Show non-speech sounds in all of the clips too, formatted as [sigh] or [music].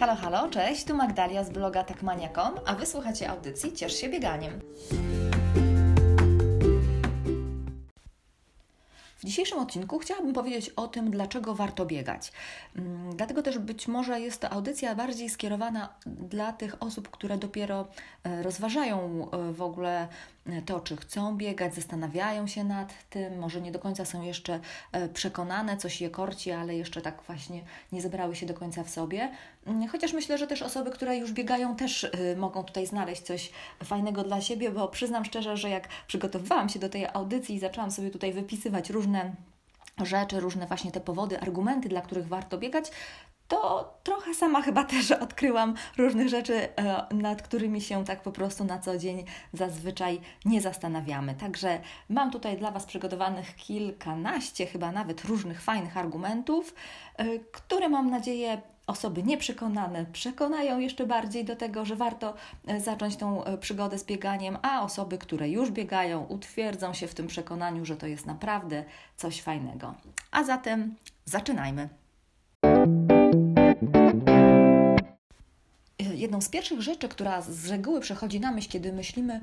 Halo, halo, cześć, tu Magdalia z bloga takmania.com, a wysłuchacie audycji Ciesz się bieganiem. W dzisiejszym odcinku chciałabym powiedzieć o tym, dlaczego warto biegać. Mm, dlatego też być może jest to audycja bardziej skierowana dla tych osób, które dopiero e, rozważają e, w ogóle to, czy chcą biegać, zastanawiają się nad tym, może nie do końca są jeszcze e, przekonane, coś je korci, ale jeszcze tak właśnie nie zebrały się do końca w sobie. Mm, chociaż myślę, że też osoby, które już biegają, też e, mogą tutaj znaleźć coś fajnego dla siebie, bo przyznam szczerze, że jak przygotowywałam się do tej audycji i zaczęłam sobie tutaj wypisywać różne rzeczy, różne właśnie te powody, argumenty, dla których warto biegać, to trochę sama chyba [laughs] też odkryłam różnych rzeczy, e, nad którymi się tak po prostu na co dzień zazwyczaj nie zastanawiamy. Także mam tutaj dla Was przygotowanych kilkanaście, chyba nawet różnych fajnych argumentów, e, które mam nadzieję osoby nieprzekonane przekonają jeszcze bardziej do tego, że warto e, zacząć tą przygodę z bieganiem, a osoby, które już biegają, utwierdzą się w tym przekonaniu, że to jest naprawdę coś fajnego. A zatem zaczynajmy. Jedną z pierwszych rzeczy, która z reguły przechodzi na myśl, kiedy myślimy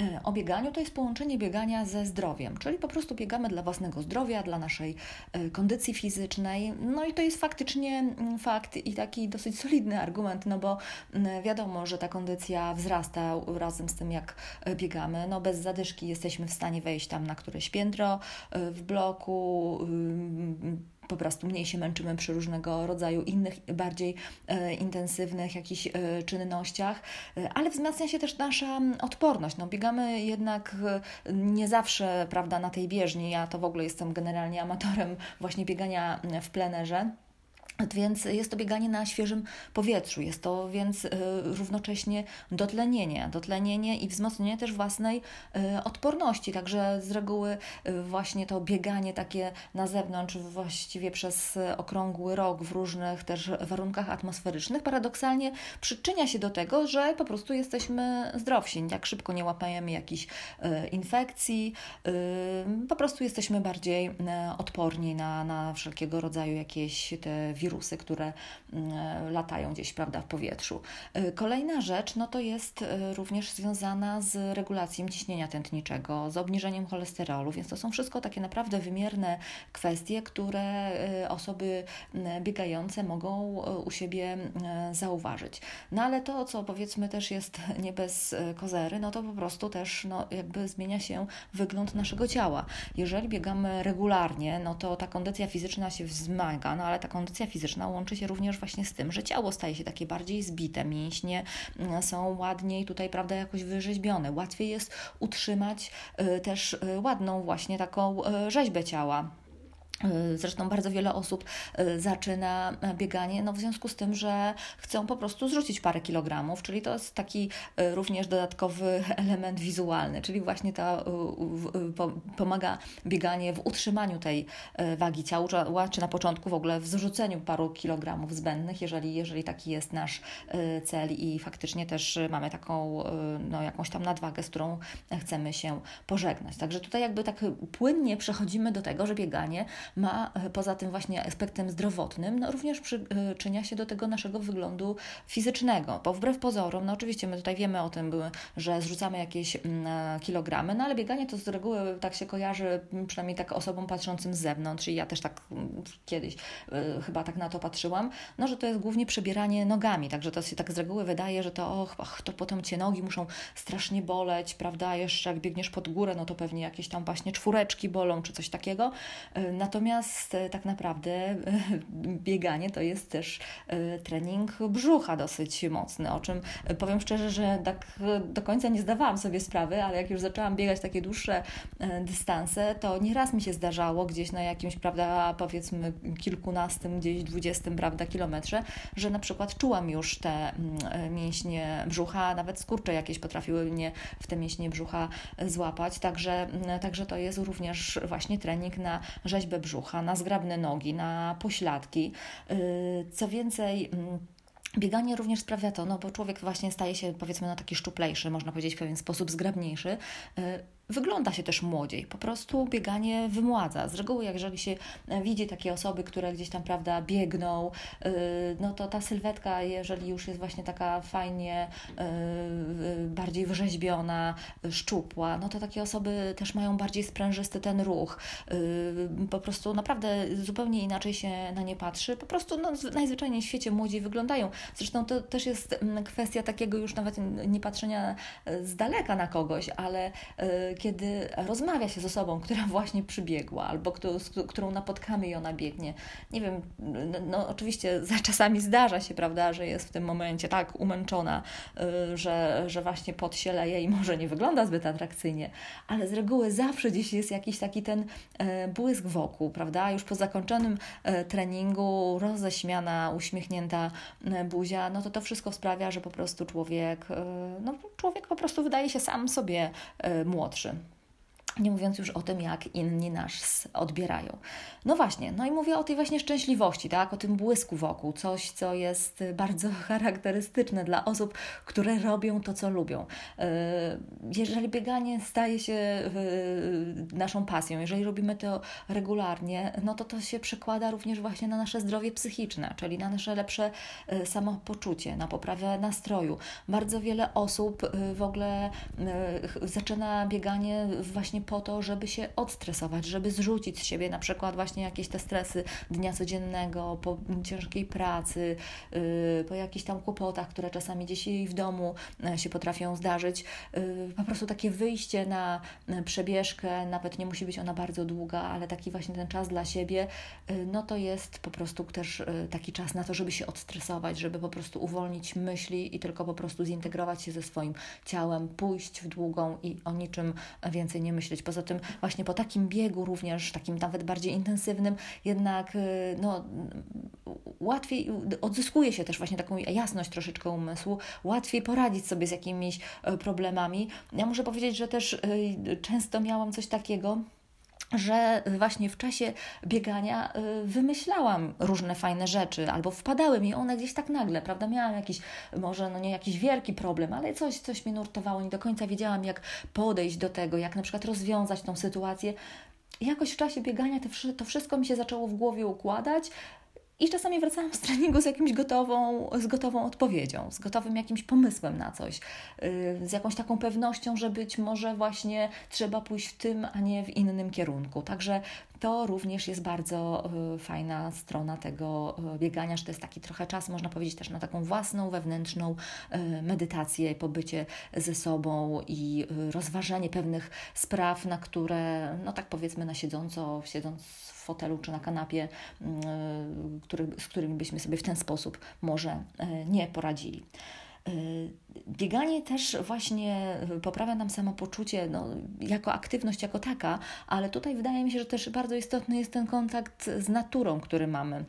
e, o bieganiu, to jest połączenie biegania ze zdrowiem, czyli po prostu biegamy dla własnego zdrowia, dla naszej e, kondycji fizycznej. No i to jest faktycznie mm, fakt i taki dosyć solidny argument, no bo mm, wiadomo, że ta kondycja wzrasta razem z tym, jak e, biegamy. No bez zadyszki jesteśmy w stanie wejść tam na któreś piętro w bloku po prostu mniej się męczymy przy różnego rodzaju innych, bardziej e, intensywnych jakichś e, czynnościach, e, ale wzmacnia się też nasza odporność. No, biegamy jednak e, nie zawsze prawda, na tej bieżni. Ja to w ogóle jestem generalnie amatorem właśnie biegania w plenerze. Więc jest to bieganie na świeżym powietrzu, jest to więc y, równocześnie dotlenienie, dotlenienie i wzmocnienie też własnej y, odporności. Także z reguły y, właśnie to bieganie takie na zewnątrz, właściwie przez okrągły rok w różnych też warunkach atmosferycznych, paradoksalnie przyczynia się do tego, że po prostu jesteśmy zdrowsi, jak szybko nie łapajemy jakichś infekcji, po prostu jesteśmy bardziej odporni na, na wszelkiego rodzaju jakieś te wirusy wirusy, które mm, latają gdzieś prawda, w powietrzu. Y, kolejna rzecz no to jest y, również związana z regulacją ciśnienia tętniczego, z obniżeniem cholesterolu, więc to są wszystko takie naprawdę wymierne kwestie, które osoby biegające mogą u siebie zauważyć. No ale to, co powiedzmy też jest [laughs] nie bez kozery, no to po prostu też no, jakby zmienia się wygląd naszego ciała. Jeżeli biegamy regularnie, no to ta kondycja fizyczna się wzmaga, no ale ta kondycja fizyczna fizyczna łączy się również właśnie z tym, że ciało staje się takie bardziej zbite, mięśnie mm, są ładniej tutaj, prawda, jakoś wyrzeźbione. Łatwiej jest utrzymać y, też y, ładną właśnie taką y, rzeźbę ciała. Y, zresztą bardzo wiele osób y, zaczyna bieganie no w związku z tym, że chcą po prostu zrzucić parę kilogramów, czyli to jest taki y, również dodatkowy [laughs] element wizualny, czyli właśnie to pomaga bieganie w utrzymaniu tej wagi ciała, czy na początku w ogóle w zrzuceniu paru kilogramów zbędnych, jeżeli, jeżeli taki jest nasz cel i faktycznie też mamy taką no, jakąś tam nadwagę, z którą chcemy się pożegnać. Także tutaj jakby tak płynnie przechodzimy do tego, że bieganie ma e, poza tym właśnie aspektem zdrowotnym, no również przyczynia się do tego naszego wyglądu fizycznego, bo wbrew pozorom, no oczywiście my tutaj wiemy o tym, że zrzucamy jakieś mm, e, kilogramy, no ale bieganie to z reguły tak się kojarzy, przynajmniej tak osobom patrzącym z zewnątrz i ja też tak kiedyś e, chyba tak na to patrzyłam, no że to jest głównie przebieranie nogami, także to się tak z reguły wydaje, że to och, ach, to potem Cię nogi muszą strasznie boleć, prawda, jeszcze jak biegniesz pod górę, no to pewnie jakieś tam właśnie czwóreczki bolą, czy coś takiego, natomiast Natomiast e, tak naprawdę e, [laughs] bieganie to jest też e, trening brzucha dosyć mocny, o czym powiem szczerze, że tak do końca nie zdawałam sobie sprawy, ale jak już zaczęłam biegać takie dłuższe dystanse, to nieraz mi się zdarzało gdzieś na jakimś, prawda, powiedzmy kilkunastym, gdzieś dwudziestym, prawda, kilometrze, że na przykład czułam już te mm, mięśnie brzucha, nawet skurcze jakieś potrafiły mnie w te mięśnie brzucha złapać, także, mm, także to jest również właśnie trening na rzeźbę brzucha, na zgrabne nogi, na pośladki. Y, co więcej, mm, Bieganie również sprawia to, no bo człowiek właśnie staje się powiedzmy no taki szczuplejszy, można powiedzieć w pewien sposób zgrabniejszy. Wygląda się też młodziej. Po prostu bieganie wymładza. Z reguły, jeżeli się e, widzi takie osoby, które gdzieś tam, prawda, biegną, y, no to ta sylwetka, jeżeli już jest właśnie taka fajnie y, bardziej wyrzeźbiona, szczupła, no to takie osoby też mają bardziej sprężysty ten ruch. Y, po prostu naprawdę zupełnie inaczej się na nie patrzy. Po prostu no, najzwyczajniej w świecie młodziej wyglądają. Zresztą to też jest mm, kwestia takiego już nawet nie patrzenia z daleka na kogoś, ale kiedy rozmawia się z osobą, [laughs] która właśnie przybiegła, albo kto, z którą napotkamy i ona biegnie. Nie wiem, no oczywiście [laughs] za czasami zdarza się, prawda, że jest w tym momencie tak umęczona, y, że, że właśnie pot się leje i może nie wygląda zbyt atrakcyjnie, ale z reguły zawsze gdzieś jest jakiś taki ten e, błysk wokół, prawda? Już po zakończonym e, treningu, roześmiana, uśmiechnięta e, buzia, no to to wszystko sprawia, że po prostu człowiek, no człowiek po prostu wydaje się sam sobie młodszy. action. Nie mówiąc już o tym, jak inni nas odbierają. No właśnie, no i mówię o tej właśnie szczęśliwości, tak? O tym błysku wokół, coś, co jest bardzo [laughs] charakterystyczne dla osób, które robią to, co lubią. E, jeżeli bieganie staje się e, naszą pasją, jeżeli robimy to regularnie, no to to się przekłada również właśnie na nasze zdrowie psychiczne, czyli na nasze lepsze samopoczucie, na poprawę nastroju. Bardzo wiele osób w ogóle zaczyna bieganie właśnie po to, żeby się odstresować, żeby zrzucić z siebie na przykład właśnie jakieś te stresy dnia codziennego, po ciężkiej pracy, yy, po jakichś tam kłopotach, które czasami gdzieś w domu yy, się potrafią zdarzyć. Yy, po prostu takie wyjście na przebieżkę, nawet nie musi być ona bardzo długa, ale taki właśnie ten czas dla siebie, no to jest po prostu też taki czas na to, żeby się odstresować, żeby po prostu uwolnić myśli i tylko po prostu zintegrować się ze swoim ciałem, pójść w długą i o niczym więcej nie myśleć Poza tym właśnie po takim biegu również, takim nawet bardziej intensywnym, jednak y, no, łatwiej odzyskuje się też właśnie taką jasność troszeczkę umysłu, łatwiej poradzić sobie z jakimiś e, problemami. Ja muszę powiedzieć, że też y, często miałam coś takiego, że właśnie w czasie biegania y, wymyślałam różne fajne rzeczy, albo wpadały mi one gdzieś tak nagle, prawda? Miałam jakiś, może no nie jakiś wielki problem, ale coś, coś mnie nurtowało, nie do końca wiedziałam, jak podejść do tego, jak na przykład rozwiązać tą sytuację. I jakoś w czasie biegania to, to wszystko mi się zaczęło w głowie układać, i czasami wracałam z treningu z jakimś gotową, z gotową odpowiedzią, z gotowym jakimś pomysłem na coś, yy, z jakąś taką pewnością, że być może właśnie trzeba pójść w tym, a nie w innym kierunku. Także to również jest bardzo yy, fajna strona tego yy, biegania, że to jest taki trochę czas, można powiedzieć, też na taką własną, wewnętrzną medytację, pobycie ze sobą i rozważenie pewnych spraw, na które, no tak powiedzmy, na siedząco, siedząc fotelu czy na kanapie, mm, e, który, z którymi byśmy sobie w ten sposób może e, nie poradzili. E, bieganie też właśnie poprawia nam samopoczucie no, jako aktywność, jako taka, ale tutaj wydaje mi się, że też bardzo istotny jest ten kontakt z naturą, który mamy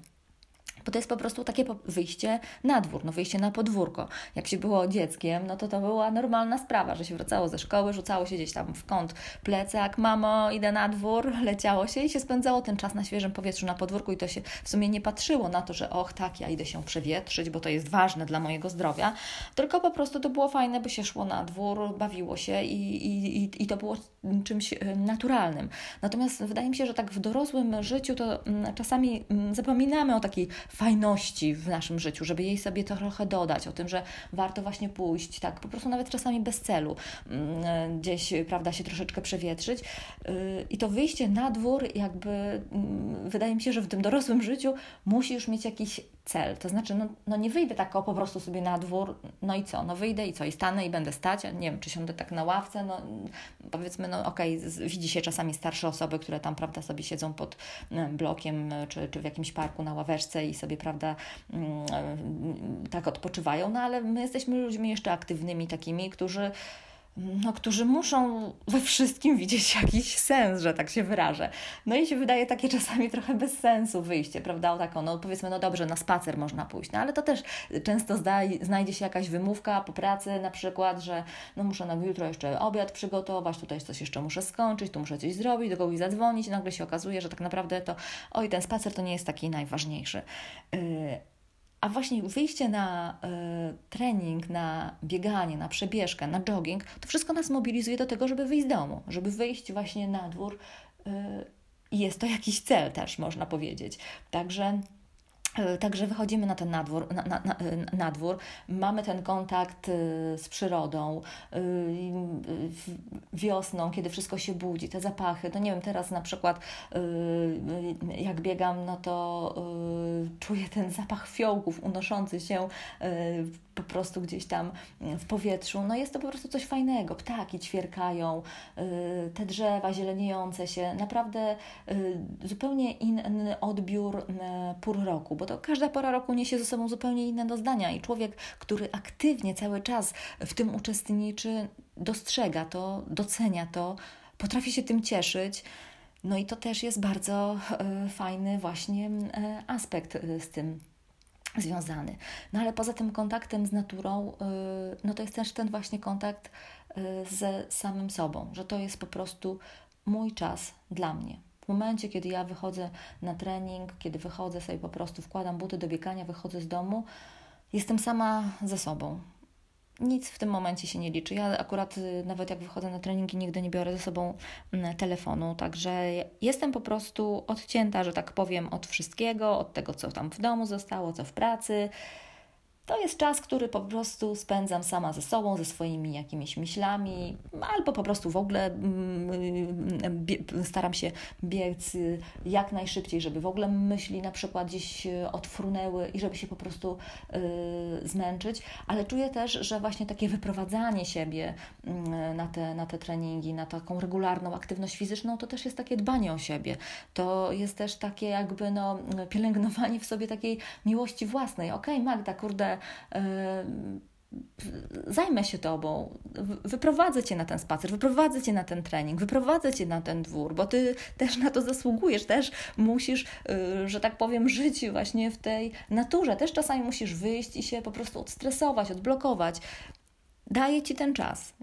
bo to jest po prostu takie wyjście na dwór, no wyjście na podwórko. Jak się było dzieckiem, no to to była normalna sprawa, że się wracało ze szkoły, rzucało się gdzieś tam w kąt plecak, mamo, idę na dwór, [laughs] leciało się i się spędzało ten czas na świeżym powietrzu na podwórku i to się w sumie nie patrzyło na to, że och tak, ja idę się przewietrzyć, bo to jest ważne dla mojego zdrowia, tylko po prostu to było fajne, by się szło na dwór, bawiło się i, i, i to było czymś naturalnym. Natomiast wydaje mi się, że tak w dorosłym życiu to mm, czasami mm, zapominamy o takiej fajności w naszym życiu, żeby jej sobie trochę dodać, o tym, że warto właśnie pójść, tak, po prostu nawet czasami bez celu, mm, gdzieś, prawda, się troszeczkę przewietrzyć. Y, I to wyjście na dwór, jakby mm, wydaje mi się, że w tym dorosłym życiu musi już mieć jakiś cel. To znaczy, no, no nie wyjdę tak o po prostu sobie na dwór, no i co? No wyjdę i co? I stanę i będę stać, nie wiem, czy siądę tak na ławce, no powiedzmy, no okej, okay, widzi się czasami starsze osoby, które tam, prawda, sobie siedzą pod blokiem, czy, czy w jakimś parku na ławeczce i sobie, prawda, mm, tak odpoczywają, no ale my jesteśmy ludźmi jeszcze aktywnymi takimi, którzy no, którzy muszą we wszystkim widzieć jakiś sens, że tak się wyrażę. No i się wydaje takie czasami trochę bez sensu wyjście, prawda? O taką, no powiedzmy, no dobrze, na spacer można pójść, no ale to też często zdaj, znajdzie się jakaś wymówka po pracy na przykład, że no muszę na jutro jeszcze obiad przygotować, tutaj coś jeszcze muszę skończyć, tu muszę coś zrobić, do kogoś zadzwonić i nagle się okazuje, że tak naprawdę to oj, ten spacer to nie jest taki najważniejszy. Yy, A właśnie wyjście na y, trening, na bieganie, na przebieżkę, na jogging, to wszystko nas mobilizuje do tego, żeby wyjść z domu, żeby wyjść właśnie na dwór. Y, jest to jakiś cel też, można powiedzieć. Także E, także wychodzimy na ten nadwór, na, na, na, dwór, mamy ten kontakt z przyrodą, wiosną, kiedy wszystko się budzi, te zapachy. To nie wiem, teraz na przykład jak biegam, no to czuję ten zapach fiołków unoszący się po prostu gdzieś tam w powietrzu. No jest to po prostu coś fajnego. Ptaki ćwierkają, te drzewa zieleniejące się. Naprawdę zupełnie inny odbiór pór roku, bo to każda pora roku niesie ze sobą zupełnie inne doznania i człowiek, który aktywnie cały czas w tym uczestniczy, dostrzega to, docenia to, potrafi się tym cieszyć. No i to też jest bardzo e, fajny właśnie e, aspekt e, z tym związany. No ale poza tym kontaktem z naturą, no to jest też ten właśnie kontakt ze samym sobą, że to jest po prostu mój czas dla mnie. W momencie, kiedy ja wychodzę na trening, kiedy wychodzę sobie po prostu, wkładam buty do biegania, wychodzę z domu, jestem sama ze sobą. Nic w tym momencie się nie liczy. Ja akurat y, nawet jak wychodzę na treningi, nigdy nie biorę ze sobą mm, telefonu, także jestem po prostu odcięta, że tak powiem, od wszystkiego, od tego, co tam w domu zostało, co w pracy. To jest czas, który po prostu spędzam sama ze sobą, ze swoimi jakimiś myślami, albo po prostu w ogóle mm, staram się biec jak najszybciej, żeby w ogóle myśli na przykład gdzieś odfrunęły i żeby się po prostu y, zmęczyć, ale czuję też, że właśnie takie wyprowadzanie siebie mm, na te, na te treningi, na taką regularną aktywność fizyczną, to też jest takie dbanie o siebie. To jest też takie jakby no, pielęgnowanie w sobie takiej miłości własnej. Okej, okay, Magda, kurde, zajmę się tobą, wyprowadzę cię na ten spacer, wyprowadzę cię na ten trening, wyprowadzę cię na ten dwór, bo ty też na to zasługujesz, też musisz, y, że tak powiem, żyć właśnie w tej naturze. Też czasami musisz wyjść i się po prostu odstresować, odblokować. Daję ci ten czas.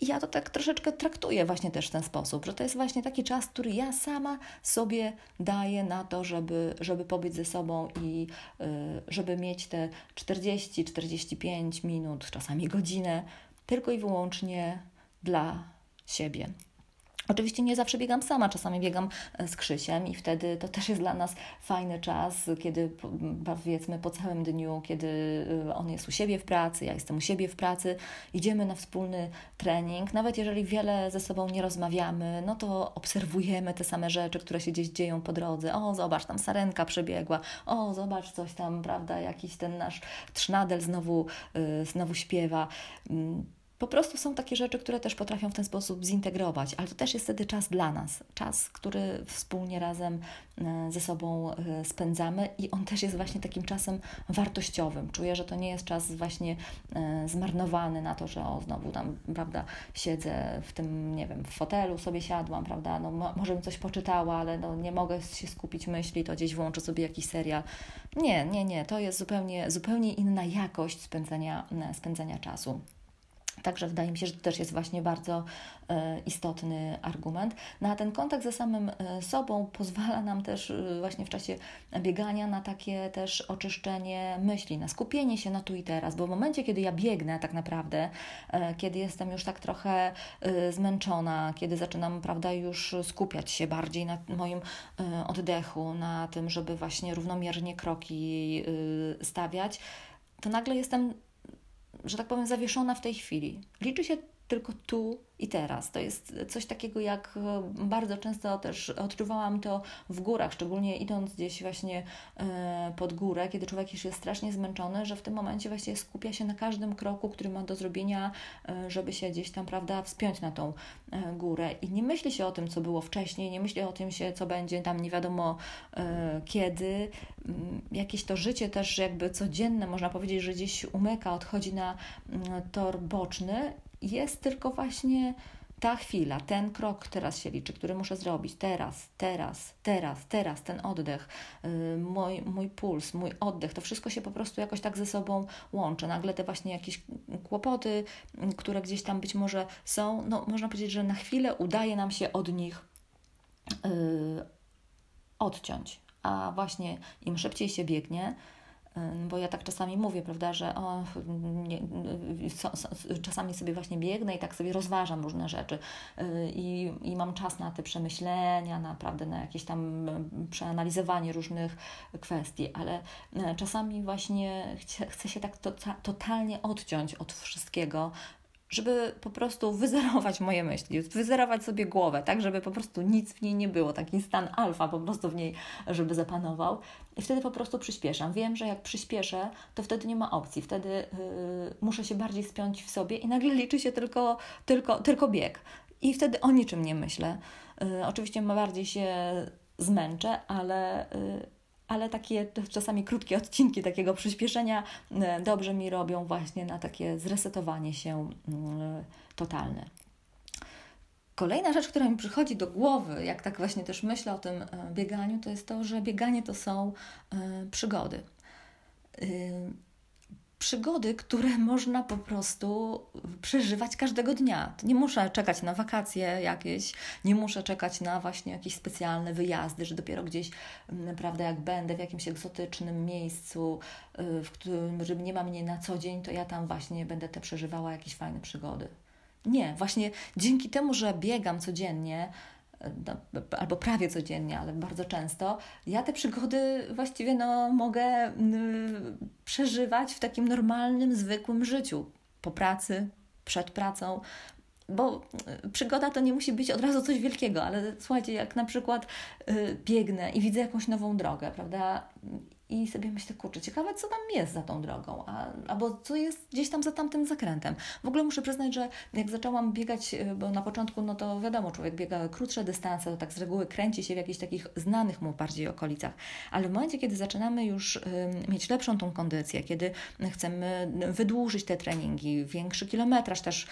I ja to tak troszeczkę traktuję właśnie też w ten sposób, że to jest właśnie taki czas, który ja sama sobie daję na to, żeby, żeby pobyć ze sobą i y, żeby mieć te 40-45 minut, czasami godzinę, tylko i wyłącznie dla siebie. Oczywiście nie zawsze biegam sama, czasami biegam e, z Krzysiem i wtedy to też jest dla nas fajny czas, kiedy powiedzmy po całym dniu, kiedy e, on jest u siebie w pracy, ja jestem u siebie w pracy, idziemy na wspólny trening. Nawet jeżeli wiele ze sobą nie rozmawiamy, no to obserwujemy te same rzeczy, które się gdzieś dzieją po drodze. O, zobacz, tam sarenka przebiegła, o, zobacz coś tam, prawda, jakiś ten nasz trznadel znowu, yy, znowu śpiewa. Po prostu są takie rzeczy, które też potrafią w ten sposób zintegrować, ale to też jest wtedy czas dla nas, czas, który wspólnie razem e, ze sobą e, spędzamy i on też jest właśnie takim czasem wartościowym. Czuję, że to nie jest czas właśnie e, zmarnowany na to, że o, znowu tam, prawda, siedzę w tym, nie wiem, w fotelu sobie siadłam, prawda, no może bym coś poczytała, ale no, nie mogę się skupić myśli, to gdzieś włączę sobie jakiś serial. Nie, nie, nie, to jest zupełnie, zupełnie inna jakość spędzania, spędzania czasu. Także wydaje mi się, że to też jest właśnie bardzo e, istotny argument. No ten kontakt ze samym e, sobą pozwala nam też e, właśnie w czasie biegania na takie też oczyszczenie myśli, na skupienie się na tu i teraz, bo w momencie, kiedy ja biegnę tak naprawdę, kiedy jestem już tak trochę zmęczona, kiedy zaczynam, prawda, już skupiać się bardziej na moim oddechu, na tym, żeby właśnie równomiernie kroki stawiać, to nagle jestem że tak powiem, zawieszona w tej chwili. Liczy się tylko tu i teraz. To jest coś takiego, jak e, bardzo często też odczuwałam to w górach, szczególnie idąc gdzieś właśnie e, pod górę, kiedy człowiek już jest strasznie zmęczony, że w tym momencie właśnie skupia się na każdym kroku, który ma do zrobienia, e, żeby się gdzieś tam, prawda, wspiąć na tą górę. I nie myśli się o tym, co było wcześniej, nie myśli o tym się, co będzie tam nie wiadomo kiedy. Mm, jakieś to życie też jakby codzienne, można powiedzieć, że gdzieś umyka, odchodzi na mm, tor boczny jest tylko właśnie ta chwila, ten krok teraz się liczy, który muszę zrobić teraz, teraz, teraz, teraz, ten oddech, yy, mój, mój puls, mój oddech, to wszystko się po prostu jakoś tak ze sobą łączy. Nagle te właśnie jakieś kłopoty, które gdzieś tam być może są, no można powiedzieć, że na chwilę udaje nam się od nich yy, odciąć. A właśnie im szybciej się biegnie, bo ja tak czasami mówię, prawda, że o, nie, czasami sobie właśnie biegnę i tak sobie rozważam różne rzeczy. Y, i, i mam czas na te przemyślenia, naprawdę na jakieś tam przeanalizowanie różnych kwestii, ale e, czasami właśnie chcę się tak to, totalnie odciąć od wszystkiego, żeby po prostu wyzerować moje myśli, wyzerować sobie głowę, tak, żeby po prostu nic w niej nie było, taki stan alfa po prostu w niej, żeby zapanował. I wtedy po prostu przyspieszam. Wiem, że jak przyspieszę, to wtedy nie ma opcji, wtedy yy, muszę się bardziej spiąć w sobie i nagle liczy się tylko, tylko, tylko bieg. I wtedy o niczym nie myślę. Yy, oczywiście bardziej się zmęczę, ale. Yy, ale takie czasami krótkie odcinki takiego przyspieszenia e, dobrze mi robią właśnie na takie zresetowanie się mm, totalne. Kolejna rzecz, która mi przychodzi do głowy, jak tak właśnie też myślę o tym e, bieganiu, to jest to, że bieganie to są e, przygody przygody, które można po prostu przeżywać każdego dnia. Nie muszę czekać na wakacje jakieś, nie muszę czekać na właśnie jakieś specjalne wyjazdy, że dopiero gdzieś, mm, prawda, jak będę w jakimś egzotycznym miejscu, y, w którym nie ma mnie na co dzień, to ja tam właśnie będę te przeżywała jakieś fajne przygody. Nie, właśnie dzięki temu, że biegam codziennie, albo prawie codziennie, ale bardzo często, ja te przygody właściwie no, mogę mm, przeżywać w takim normalnym, zwykłym życiu. Po pracy, przed pracą, bo y, przygoda to nie musi być od razu coś wielkiego, ale słuchajcie, jak na przykład y, biegnę i widzę jakąś nową drogę, prawda? I sobie myślę, kurczę, ciekawe, co tam jest za tą drogą, a, albo co jest gdzieś tam za tamtym zakrętem. W ogóle muszę przyznać, że jak zaczęłam biegać, e, bo na początku, no to wiadomo, człowiek biega krótsze dystanse, to tak z reguły kręci się w jakichś takich znanych mu bardziej okolicach, ale w momencie, kiedy zaczynamy już y, mieć lepszą tą kondycję, kiedy chcemy wydłużyć te treningi, większy kilometraż też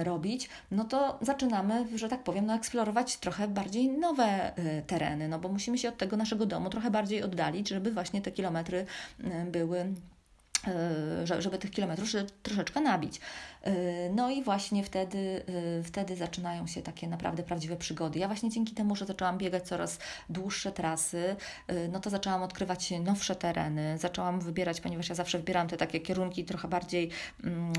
y, robić, no to zaczynamy, że tak powiem, no, eksplorować trochę bardziej nowe tereny, no bo musimy się od tego naszego domu trochę bardziej oddalić, żeby właśnie te kilometry y, były y, żeby tych kilometrów troszeczkę nabić. Y, no i właśnie wtedy, y, wtedy zaczynają się takie naprawdę prawdziwe przygody. Ja właśnie dzięki temu, że zaczęłam biegać coraz dłuższe trasy, y, no to zaczęłam odkrywać nowsze tereny, zaczęłam wybierać, ponieważ ja zawsze wybieram te takie kierunki trochę bardziej mm,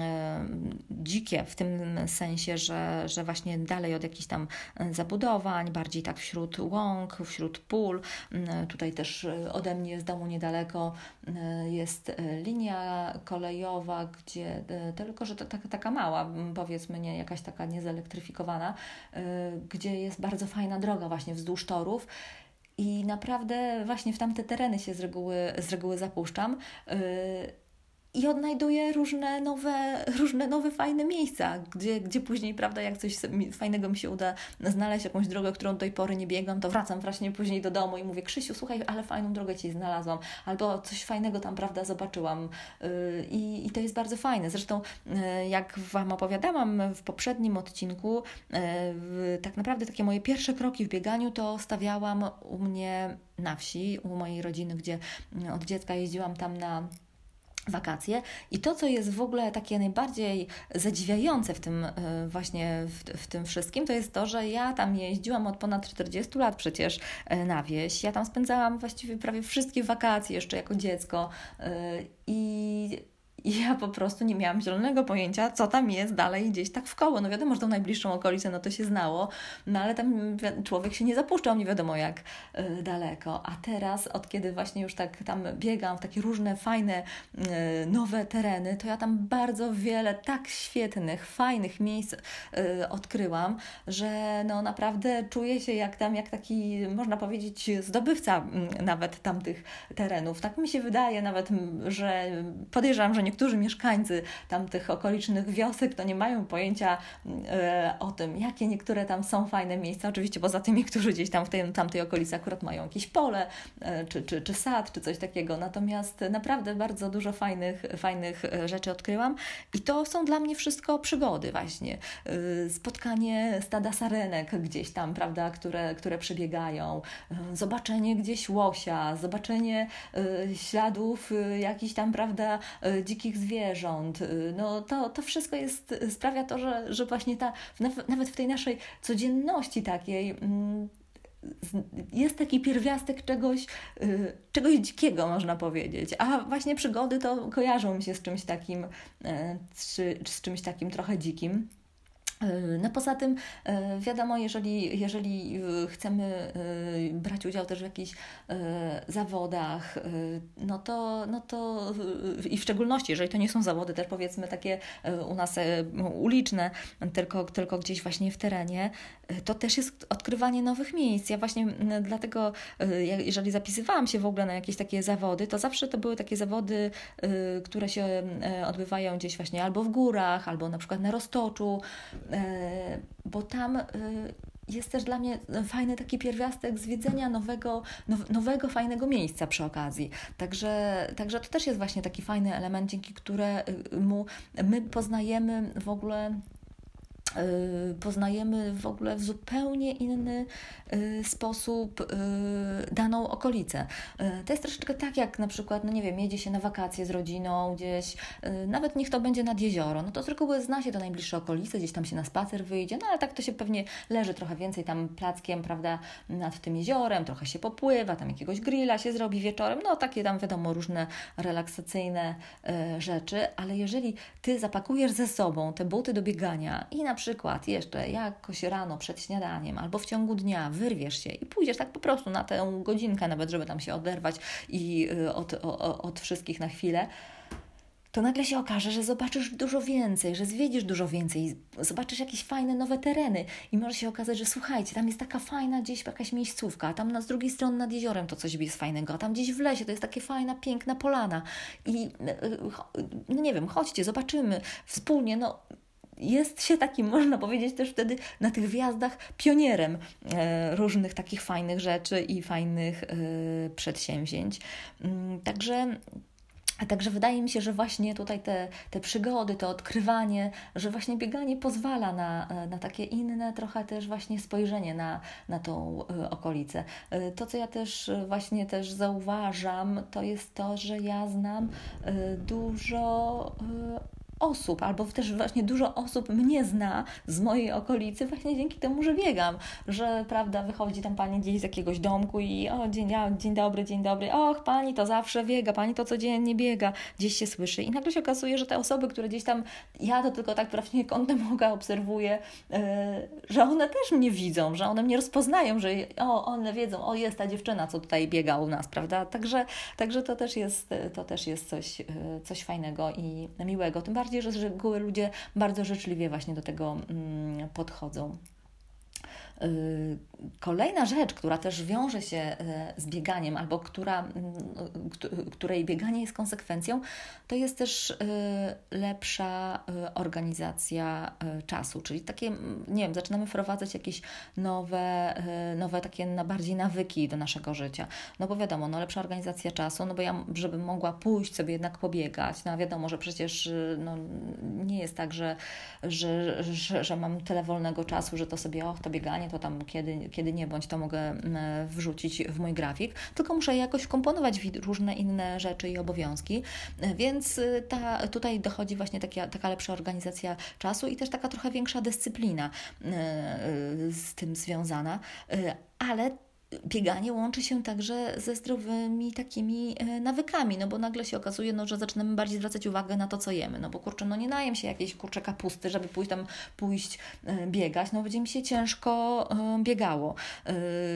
dzikie, w tym sensie, że, że właśnie dalej od jakichś tam zabudowań, bardziej tak wśród łąk, wśród pól. Mm, tutaj też ode mnie z domu niedaleko jest linia kolejowa, gdzie tylko, że tak, tak taka mała, powiedzmy, nie jakaś taka niezelektryfikowana, y, gdzie jest bardzo fajna droga właśnie wzdłuż torów. I naprawdę właśnie w tamte tereny się z reguły, z reguły zapuszczam. Y, i odnajduję różne nowe, różne nowe fajne miejsca, gdzie, gdzie później, prawda, jak coś fajnego mi się uda znaleźć, jakąś drogę, którą do tej pory nie biegam, to wracam właśnie później do domu i mówię, Krzysiu, słuchaj, ale fajną drogę Ci znalazłam, albo coś fajnego tam, prawda, zobaczyłam yy, i, i to jest bardzo fajne. Zresztą, yy, jak Wam opowiadałam w poprzednim odcinku, yy, tak naprawdę takie moje pierwsze kroki w bieganiu to stawiałam u mnie na wsi, u mojej rodziny, gdzie od dziecka jeździłam tam na wakacje. I to, co jest w ogóle takie najbardziej zadziwiające w tym e, właśnie w, w, tym wszystkim, to jest to, że ja tam jeździłam od ponad 40 lat przecież e, na wieś. Ja tam spędzałam właściwie prawie wszystkie wakacje jeszcze jako dziecko e, i i ja po prostu nie miałam zielonego pojęcia, co tam jest dalej gdzieś tak w koło. No wiadomo, że tą najbliższą okolicę, no to się znało, no ale tam człowiek się nie zapuszczał, nie wiadomo jak y, daleko. A teraz, od kiedy właśnie już tak tam biegam w takie różne fajne, y, nowe tereny, to ja tam bardzo wiele tak świetnych, fajnych miejsc y, odkryłam, że no naprawdę czuję się jak tam, jak taki, można powiedzieć, zdobywca nawet tamtych terenów. Tak mi się wydaje nawet, że podejrzewam, że niektórzy mieszkańcy tamtych okolicznych wiosek to nie mają pojęcia e, o tym, jakie niektóre tam są fajne miejsca. Oczywiście poza tymi, którzy gdzieś tam w tej, tamtej okolicy akurat mają jakieś pole, e, czy, czy, czy sad, czy coś takiego. Natomiast naprawdę bardzo dużo fajnych, fajnych e, rzeczy odkryłam i to są dla mnie wszystko przygody właśnie. Spotkanie stada sarenek gdzieś tam, prawda, które, które przebiegają, zobaczenie gdzieś łosia, zobaczenie śladów jakichś tam, prawda, dzikich zwierząt. Y, no to, to wszystko jest, sprawia to, że, że właśnie ta, nawet w tej naszej codzienności takiej, mm, jest taki pierwiastek czegoś, czegoś dzikiego, można powiedzieć. A właśnie przygody to kojarzą mi się z czymś takim, z czymś takim trochę dzikim. E, no poza tym, e, wiadomo, jeżeli, jeżeli e, chcemy brać udział też w jakichś zawodach, no to, no to i w szczególności, jeżeli to nie są zawody też powiedzmy takie u nas uliczne, tylko, tylko gdzieś właśnie w terenie, to też jest odkrywanie nowych miejsc. Ja właśnie dlatego, jeżeli zapisywałam się w ogóle na jakieś takie zawody, to zawsze to były takie zawody, które się odbywają gdzieś właśnie albo w górach, albo na przykład na Roztoczu, bo tam jest też dla mnie fajny taki pierwiastek zwiedzenia nowego, nowego fajnego miejsca przy okazji. Także, także to też jest właśnie taki fajny element, dzięki któremu my poznajemy w ogóle Y, poznajemy w ogóle w zupełnie inny y, sposób y, daną okolicę. To jest troszeczkę tak, jak na przykład, no nie wiem, jedzie się na wakacje z rodziną gdzieś, nawet niech to będzie nad jezioro, no to z reguły zna się to najbliższe okolice, gdzieś tam się na spacer wyjdzie, no ale tak to się pewnie leży trochę więcej tam plackiem, prawda, nad tym jeziorem, trochę się popływa, tam jakiegoś grilla się zrobi wieczorem, no takie tam wiadomo różne relaksacyjne rzeczy, ale jeżeli Ty zapakujesz ze sobą te buty do biegania i na przykład jeszcze jakoś rano przed śniadaniem albo w ciągu dnia wyrwiesz się i pójdziesz tak po prostu na tę godzinkę nawet, żeby tam się oderwać i y, od, od, wszystkich na chwilę, to nagle się okaże, że zobaczysz dużo więcej, że zwiedzisz dużo więcej, zobaczysz jakieś fajne nowe tereny i może się okazać, że słuchajcie, tam jest taka fajna gdzieś jakaś miejscówka, a tam na z drugiej strony nad jeziorem to coś jest fajnego, a tam gdzieś w lesie to jest takie fajna, piękna polana i y, y, no nie wiem, chodźcie, zobaczymy wspólnie, no jest się takim, [laughs] można powiedzieć, też wtedy na tych wjazdach pionierem e, różnych takich fajnych rzeczy i fajnych e, przedsięwzięć. Mm, także. A także wydaje mi się, że właśnie tutaj te, te przygody, to odkrywanie, że właśnie bieganie pozwala na, e, na takie inne trochę też właśnie spojrzenie na, na tą okolicę. To, co ja też właśnie też zauważam, to jest to, że ja znam dużo osób, albo też właśnie dużo osób mnie zna z mojej okolicy właśnie dzięki temu, że biegam, że prawda, wychodzi tam pani gdzieś z jakiegoś domku i o, dzień, dzień dobry, dzień dobry, och, pani to zawsze biega, pani to codziennie biega, gdzieś się słyszy i nagle się okazuje, że te osoby, które gdzieś tam, ja to tylko tak prawnie kątem oka obserwuję, yy, że one też mnie widzą, że one mnie rozpoznają, że o, one wiedzą, o, jest ta dziewczyna, co tutaj biega u nas, prawda, także, także to też jest, to też jest coś, yy, coś fajnego i miłego, tym bardziej bardziej, że z reguły ludzie bardzo życzliwie właśnie do tego mm, podchodzą. Y, kolejna rzecz, która też wiąże się y, z bieganiem, albo która, y, której bieganie jest konsekwencją, to jest też lepsza organizacja czasu, czyli takie, nie wiem, zaczynamy wprowadzać jakieś nowe, nowe takie na bardziej nawyki do naszego życia. No bo wiadomo, no lepsza organizacja czasu, no bo ja, żebym mogła pójść sobie jednak pobiegać, no wiadomo, że przecież no, nie jest tak, że, że, że, że mam tyle wolnego czasu, że to sobie, och, to bieganie to tam kiedy, kiedy nie bądź, to mogę mm, wrzucić w mój grafik, tylko muszę jakoś wkomponować w różne inne rzeczy i obowiązki, więc y, ta, tutaj dochodzi właśnie taka, taka lepsza organizacja czasu i też taka trochę większa dyscyplina y, y, z tym związana, ale bieganie łączy się także ze zdrowymi takimi e, nawykami, no bo nagle się okazuje, no, że zaczynamy bardziej zwracać uwagę na to, co jemy, no bo kurczę, no nie najem się jakiejś kurcze kapusty, żeby pójść tam pójść e, biegać, no będzie mi się ciężko e, biegało.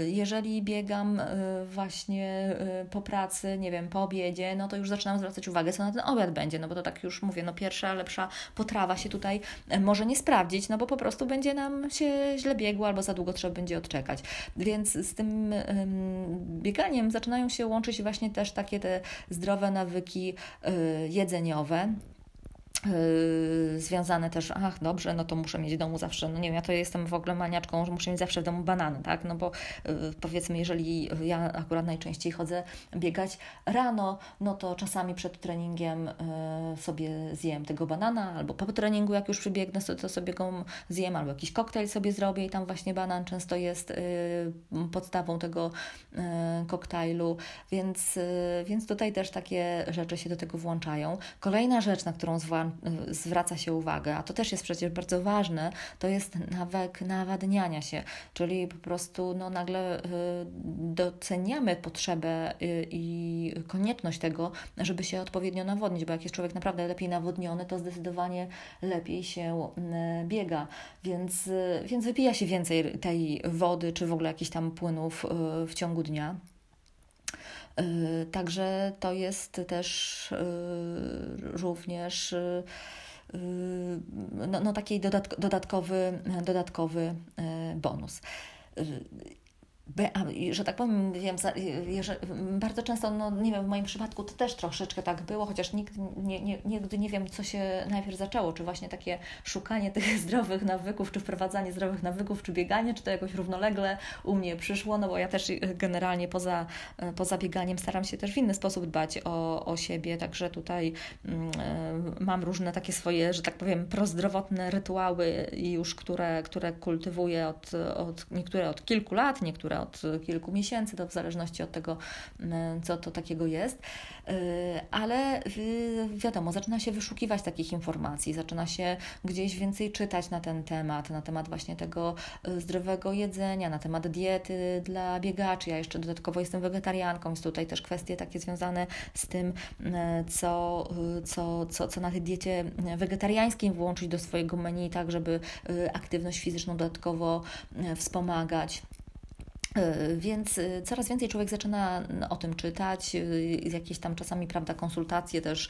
Jeżeli biegam właśnie po pracy, nie wiem, po obiedzie, no to już zaczynam zwracać uwagę, co na ten obiad będzie, no bo to tak już mówię, no pierwsza, lepsza potrawa się tutaj może nie sprawdzić, no bo po prostu będzie nam się źle biegło albo za długo trzeba będzie odczekać. Więc z tym bieganiem zaczynają się łączyć właśnie też takie te zdrowe nawyki y, jedzeniowe. Yy, związane też, ach dobrze, no to muszę mieć w domu zawsze, no nie wiem, ja to jestem w ogóle maniaczką, że muszę mieć zawsze w domu banany, tak, no bo yy, powiedzmy, jeżeli ja akurat najczęściej chodzę biegać rano, no to czasami przed treningiem yy, sobie zjem tego banana, albo po treningu jak już przybiegnę, to sobie go zjem, albo jakiś koktajl sobie zrobię i tam właśnie banan często jest podstawą tego koktajlu, więc, więc tutaj też takie rzeczy się do tego włączają. Kolejna rzecz, na którą zwłaszcza zwraca się uwagę, a to też jest przecież bardzo ważne, to jest nawyk nawadniania się, czyli po prostu no, nagle doceniamy potrzebę i konieczność tego, żeby się odpowiednio nawodnić, bo jak jest człowiek naprawdę lepiej nawodniony, to zdecydowanie lepiej się biega, więc, więc wypija się więcej tej wody, czy w ogóle jakichś tam płynów w ciągu dnia. Y, także to jest też y, również y, no, no taki dodatkowy, dodatkowy bonus że tak powiem, wiem, bardzo często, no nie wiem, w moim przypadku to też troszeczkę tak było, chociaż nigdy nie, nie, nigdy nie wiem, co się najpierw zaczęło, czy właśnie takie szukanie tych [laughs] zdrowych nawyków, czy wprowadzanie zdrowych nawyków, czy bieganie, czy to jakoś równolegle u mnie przyszło, no bo ja też generalnie poza, poza bieganiem staram się też w inny sposób dbać o, o siebie, także tutaj mm, mam różne takie swoje, że tak powiem, prozdrowotne rytuały już, które, które kultywuję od, od niektóre od kilku lat, niektóre od kilku miesięcy, to w zależności od tego, mm, co to takiego jest. Y, ale wiadomo, zaczyna się wyszukiwać takich informacji, zaczyna się gdzieś więcej czytać na ten temat, na temat właśnie tego y, zdrowego jedzenia, na temat diety dla biegaczy. Ja jeszcze dodatkowo jestem wegetarianką, więc tutaj też kwestie takie związane z tym, y, co, co, co, co na tej diecie wegetariańskiej włączyć do swojego menu, tak żeby aktywność fizyczną dodatkowo wspomagać. E, więc e, coraz więcej człowiek zaczyna o tym czytać, e, jakieś tam czasami, prawda, konsultacje też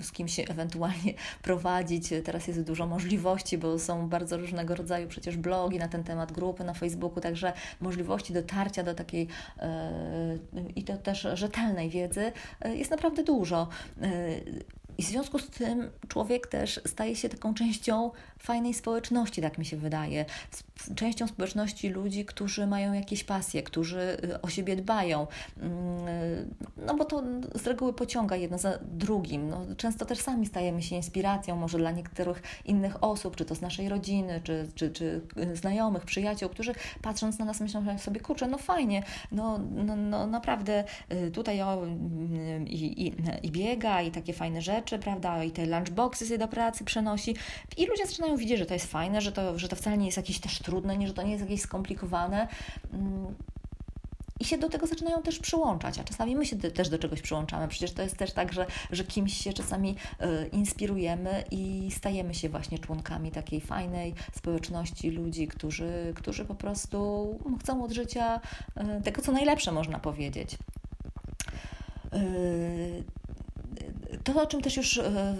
z kimś ewentualnie [laughs] prowadzić. Teraz jest dużo możliwości, bo są bardzo różnego rodzaju przecież blogi na ten temat, grupy na Facebooku, także możliwości dotarcia do takiej i to też rzetelnej wiedzy jest naprawdę dużo. I w związku z tym człowiek też staje się taką częścią fajnej społeczności, tak mi się wydaje. Częścią społeczności ludzi, którzy mają jakieś pasje, którzy y, o siebie dbają. Mm, no bo to z reguły pociąga jedno za drugim. No, często też sami stajemy się inspiracją, może dla niektórych innych osób, czy to z naszej rodziny, czy, czy, czy znajomych, przyjaciół, którzy patrząc na nas myślą sobie, kurczę, no fajnie, no, no, no naprawdę y, tutaj o, y, i, i, i biega, i takie fajne rzeczy, prawda, i te lunchboxy sobie do pracy przenosi. I ludzie zaczynają widzieć, że to jest fajne, że to, że to wcale nie jest jakieś też trudne, nie, że to nie jest jakieś skomplikowane. Mm, I się do tego zaczynają też przyłączać, a czasami my się też do czegoś przyłączamy. Przecież to jest też tak, że, że kimś się czasami y, inspirujemy i stajemy się właśnie członkami takiej fajnej społeczności ludzi, którzy, którzy po prostu chcą od życia y, tego, co najlepsze, można powiedzieć. Y, to, o czym też już e,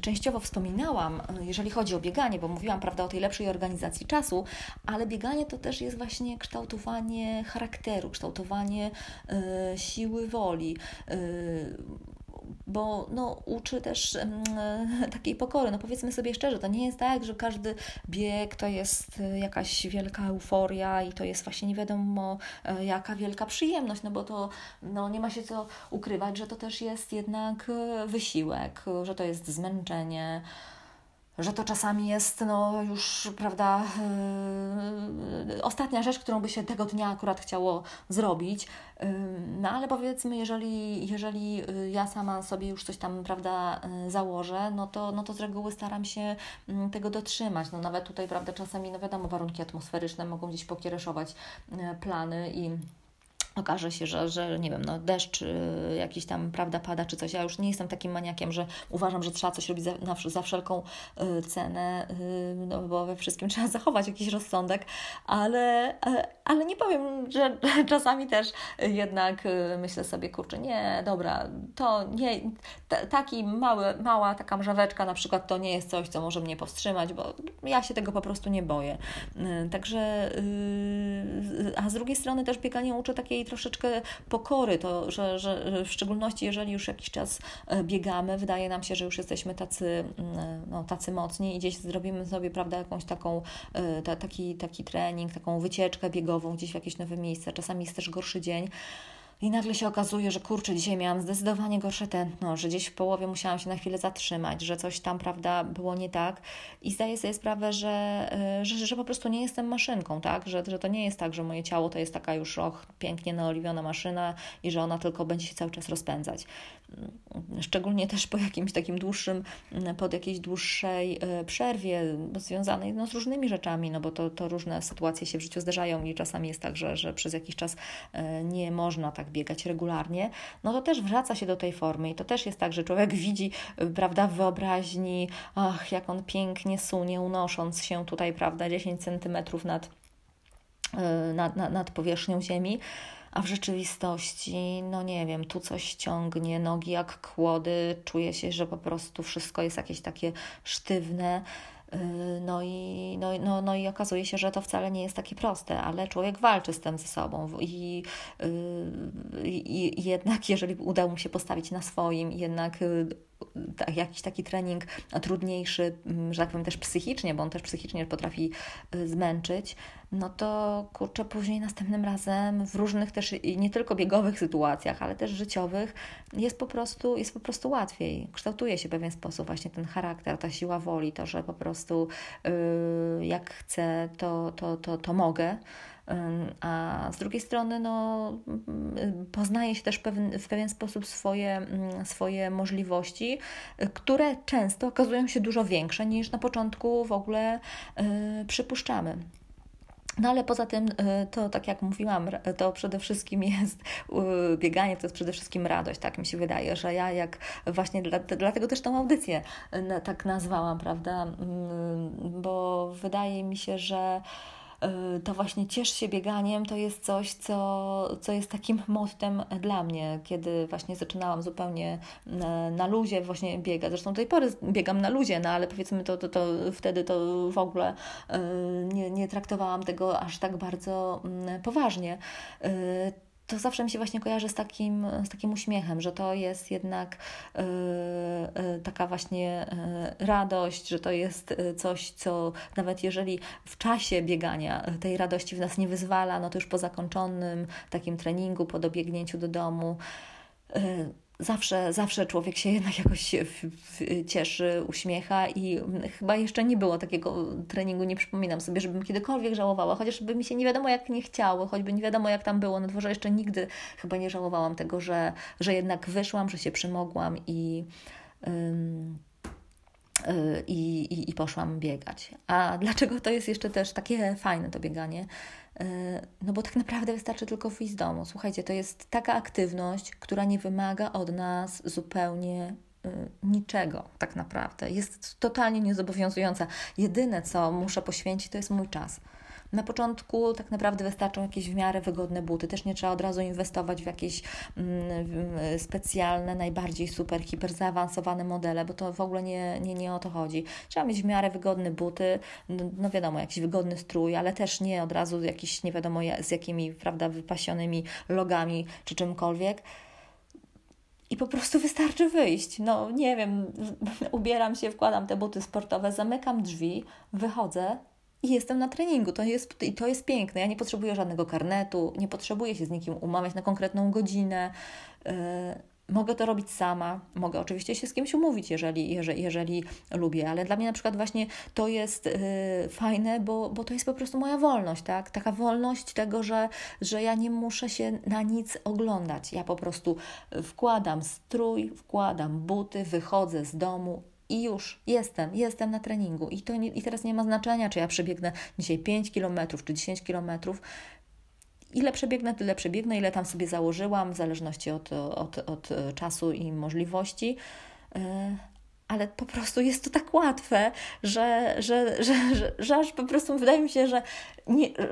częściowo wspominałam, e, jeżeli chodzi o bieganie, bo mówiłam prawda, o tej lepszej organizacji czasu, ale bieganie to też jest właśnie kształtowanie charakteru, kształtowanie e, siły woli bo no, uczy też mm, [laughs] takiej pokory. No powiedzmy sobie szczerze, to nie jest tak, że każdy bieg to jest e, jakaś wielka euforia i to jest właśnie nie wiadomo e, jaka wielka przyjemność, no bo to no, nie ma się co ukrywać, że to też jest jednak e, wysiłek, że to jest zmęczenie, że to czasami jest no, już, prawda, yy, ostatnia rzecz, którą by się tego dnia akurat chciało zrobić. Yy, no ale powiedzmy, jeżeli, jeżeli y, ja sama sobie już coś tam, prawda, yy, założę, no to, no to z reguły staram się mm, tego dotrzymać. No nawet tutaj, prawda, czasami, no wiadomo, warunki atmosferyczne mogą gdzieś pokiereszować y, plany i okaże się, że, że nie wiem, no deszcz jakiś tam, prawda, pada czy coś. Ja już nie jestem takim maniakiem, że uważam, że trzeba coś robić za, za wszelką y, cenę, y, no bo we wszystkim [laughs] trzeba zachować jakiś rozsądek, ale, ale nie powiem, że [laughs] czasami też jednak myślę sobie, kurczę, nie, dobra, to nie, t- taki mały, mała taka mrzaweczka na przykład to nie jest coś, co może mnie powstrzymać, bo ja się tego po prostu nie boję. Także, a z drugiej strony też bieganie uczy takiej troszeczkę pokory, to, że, że w szczególności jeżeli już jakiś czas biegamy, wydaje nam się, że już jesteśmy tacy, mm, no, tacy mocni i gdzieś zrobimy sobie, prawda, jakąś taką, ta, taki, taki trening, taką wycieczkę biegową gdzieś w jakieś nowe miejsce. Czasami jest też gorszy dzień i nagle się okazuje, że kurczę, dzisiaj miałam zdecydowanie gorsze tętno, że gdzieś w połowie musiałam się na chwilę zatrzymać, że coś tam, prawda, było nie tak. I zdaję sobie sprawę, że, e, że, że po prostu nie jestem maszynką, tak? Że, że to nie jest tak, że moje ciało to jest taka już och, pięknie naoliwiona maszyna i że ona tylko będzie się cały czas rozpędzać. Szczególnie też po jakimś takim dłuższym, mm, pod jakiejś dłuższej e, przerwie, związanej no, z różnymi rzeczami, no bo to, to różne sytuacje się w życiu zdarzają i czasami jest tak, że, że przez jakiś czas e, nie można tak biegać regularnie, no to też wraca się do tej formy i to też jest tak, że człowiek [laughs] widzi, prawda, w wyobraźni, ach, jak on pięknie sunie, unosząc się tutaj, prawda, 10 centymetrów nad, y, nad, nad, nad powierzchnią ziemi, a w rzeczywistości, no nie wiem, tu coś ciągnie, nogi jak kłody, czuje się, że po prostu wszystko jest jakieś takie sztywne. Y, no i, no, no, no i okazuje się, że to wcale nie jest takie proste, ale człowiek walczy z tym ze sobą i, y, i, i jednak jeżeli uda mu się postawić na swoim, jednak y, tak, jakiś taki trening trudniejszy, mm, że tak powiem też psychicznie, bo on też psychicznie potrafi y, zmęczyć, no to kurczę, później następnym razem w różnych też nie tylko biegowych sytuacjach, ale też życiowych jest po prostu, jest po prostu łatwiej. Kształtuje się w pewien sposób właśnie ten charakter, ta siła woli, to, że po prostu yy, jak chcę, to, to, to, to mogę a z drugiej strony no, poznaje się też pewien, w pewien sposób swoje, swoje możliwości, które często okazują się dużo większe niż na początku w ogóle y, przypuszczamy. No ale poza tym, y, to tak jak mówiłam, to przede wszystkim jest bieganie, to jest przede wszystkim radość, tak mi się wydaje, że ja jak właśnie dlatego też tą audycję y, tak nazwałam, prawda, bo wydaje mi się, że to właśnie ciesz się bieganiem to jest coś, co, co jest takim mottem dla mnie, kiedy właśnie zaczynałam zupełnie na, na luzie właśnie biegać. Zresztą do tej pory biegam na luzie, no ale powiedzmy to, to, to wtedy to w ogóle y, nie, nie traktowałam tego aż tak bardzo mm, poważnie to zawsze mi się właśnie kojarzy z takim, z takim uśmiechem, że to jest jednak yy, yy, taka właśnie yy, radość, że to jest coś, co nawet jeżeli w czasie biegania tej radości w nas nie wyzwala, no to już po zakończonym takim treningu, po dobiegnięciu do domu, zawsze, zawsze człowiek się jednak jakoś cieszy, uśmiecha i chyba jeszcze nie było takiego treningu, nie przypominam sobie, żebym kiedykolwiek żałowała, chociażby mi się nie wiadomo jak nie chciało, choćby nie wiadomo jak tam było na dworze, jeszcze nigdy chyba nie żałowałam tego, że, że jednak wyszłam, że się przymogłam i... i, i, i poszłam biegać. A dlaczego to jest jeszcze też takie fajne to bieganie? E, no bo tak naprawdę wystarczy tylko wyjść z domu. Słuchajcie, to jest taka aktywność, która nie wymaga od nas zupełnie e, niczego tak naprawdę. Jest totalnie niezobowiązująca. Jedyne, co muszę poświęcić, to jest mój czas. Na początku tak naprawdę wystarczą jakieś w miarę wygodne buty. Też nie trzeba od razu inwestować w jakieś mm, specjalne, najbardziej super, hiper zaawansowane modele, bo to w ogóle nie, nie, nie o to chodzi. Trzeba mieć w miarę wygodne buty, no, no wiadomo, jakiś wygodny strój, ale też nie od razu jakiś nie wiadomo z jakimi, prawda, wypasionymi logami czy czymkolwiek. I po prostu wystarczy wyjść. No nie wiem, ubieram się, wkładam te buty sportowe, zamykam drzwi, wychodzę, i jestem na treningu. To jest, I to jest piękne. Ja nie potrzebuję żadnego karnetu, nie potrzebuję się z nikim umawiać na konkretną godzinę. Yy, mogę to robić sama, mogę oczywiście się z kimś umówić, jeżeli, jeżeli, jeżeli lubię, ale dla mnie na przykład właśnie to jest yy, fajne, bo, bo to jest po prostu moja wolność, tak? Taka wolność tego, że, że ja nie muszę się na nic oglądać. Ja po prostu wkładam strój, wkładam buty, wychodzę z domu i już jestem, jestem na treningu. I, to nie, I teraz nie ma znaczenia, czy ja przebiegnę dzisiaj 5 km czy 10 km. Ile przebiegnę, tyle przebiegnę, ile tam sobie założyłam, w zależności od, od, od czasu i możliwości. E, ale po prostu jest to tak łatwe, że, że, że, że, aż po prostu wydaje mi się, że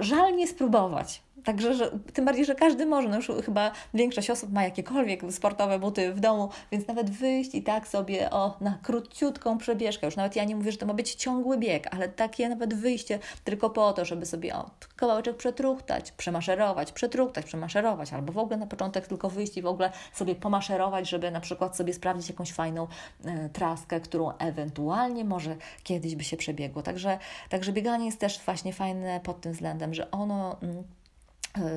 żal nie spróbować. Także, że, tym bardziej, że każdy może, no już chyba większość osób ma jakiekolwiek sportowe buty w domu, więc nawet wyjść i tak sobie o, na króciutką przebieżkę, już nawet ja nie mówię, że to ma być ciągły bieg, ale takie nawet wyjście tylko po to, żeby sobie o, kawałeczek przetruchtać, przemaszerować, przetruchtać, przemaszerować, albo w ogóle na początek tylko wyjść i w ogóle sobie pomaszerować, żeby na przykład sobie sprawdzić jakąś fajną e, traskę, którą ewentualnie może kiedyś by się przebiegło. Także, także bieganie jest też właśnie fajne pod tym względem, że ono... Y,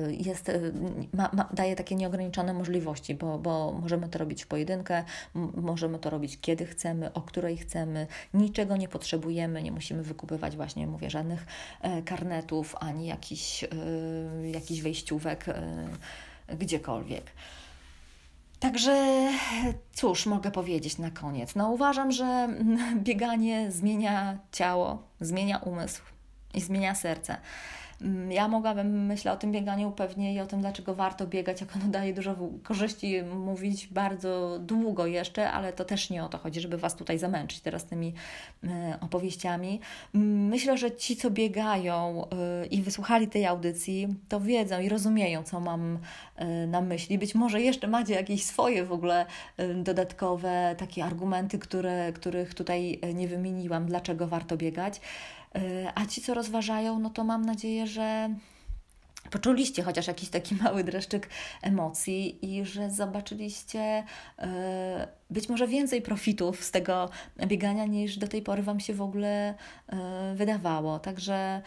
jest, y, ma, ma, daje takie nieograniczone możliwości, bo, bo możemy to robić w pojedynkę, możemy to robić kiedy chcemy, o której chcemy, niczego nie potrzebujemy, nie musimy wykupywać właśnie, mówię, żadnych e, karnetów, ani jakichś, y, jakichś wejściówek gdziekolwiek. Także cóż mogę powiedzieć na koniec? No uważam, że [laughs] bieganie zmienia ciało, zmienia umysł i zmienia serce. Mm, ja mogłabym, myślę o tym bieganiu pewnie i o tym, dlaczego warto biegać, jak ono daje dużo korzyści, mówić bardzo długo jeszcze, ale to też nie o to chodzi, żeby Was tutaj zamęczyć teraz tymi e, opowieściami. Mm, myślę, że ci, co biegają e, i wysłuchali tej audycji, to wiedzą i rozumieją, co mam e, na myśli. Być może jeszcze macie jakieś swoje w ogóle dodatkowe takie argumenty, które, których tutaj nie wymieniłam, dlaczego warto biegać. E, a ci, co rozważają, no to mam nadzieję, że poczuliście chociaż jakiś taki [laughs] mały dreszczyk emocji i że zobaczyliście e, być może więcej profitów z tego biegania niż do tej pory Wam się w ogóle e, wydawało. Także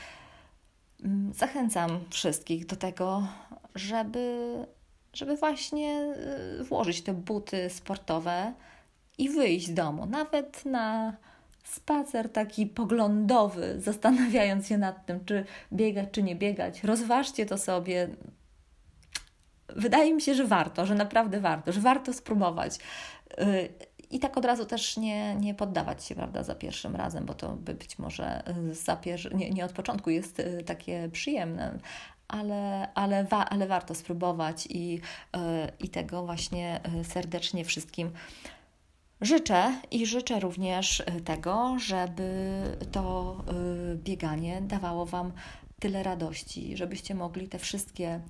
mm, zachęcam wszystkich do tego, żeby, żeby właśnie włożyć te buty sportowe i wyjść z domu, nawet na spacer taki poglądowy, zastanawiając się nad tym, czy biegać, czy nie biegać. Rozważcie to sobie. Wydaje mi się, że warto, że naprawdę warto, że warto spróbować. Y, I tak od razu też nie, nie poddawać się prawda, za pierwszym razem, bo to by być może za pier... nie, nie od początku jest y, takie przyjemne, ale, ale, wa, ale warto spróbować i, y, i tego właśnie serdecznie wszystkim Życzę i życzę również y, tego, żeby to y, bieganie dawało Wam tyle radości, żebyście mogli te wszystkie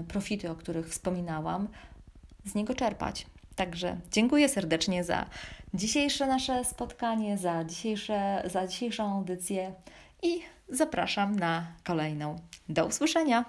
y, profity, o których wspominałam, z niego czerpać. Także dziękuję serdecznie za dzisiejsze nasze spotkanie, za, dzisiejsze, za dzisiejszą audycję i zapraszam na kolejną. Do usłyszenia!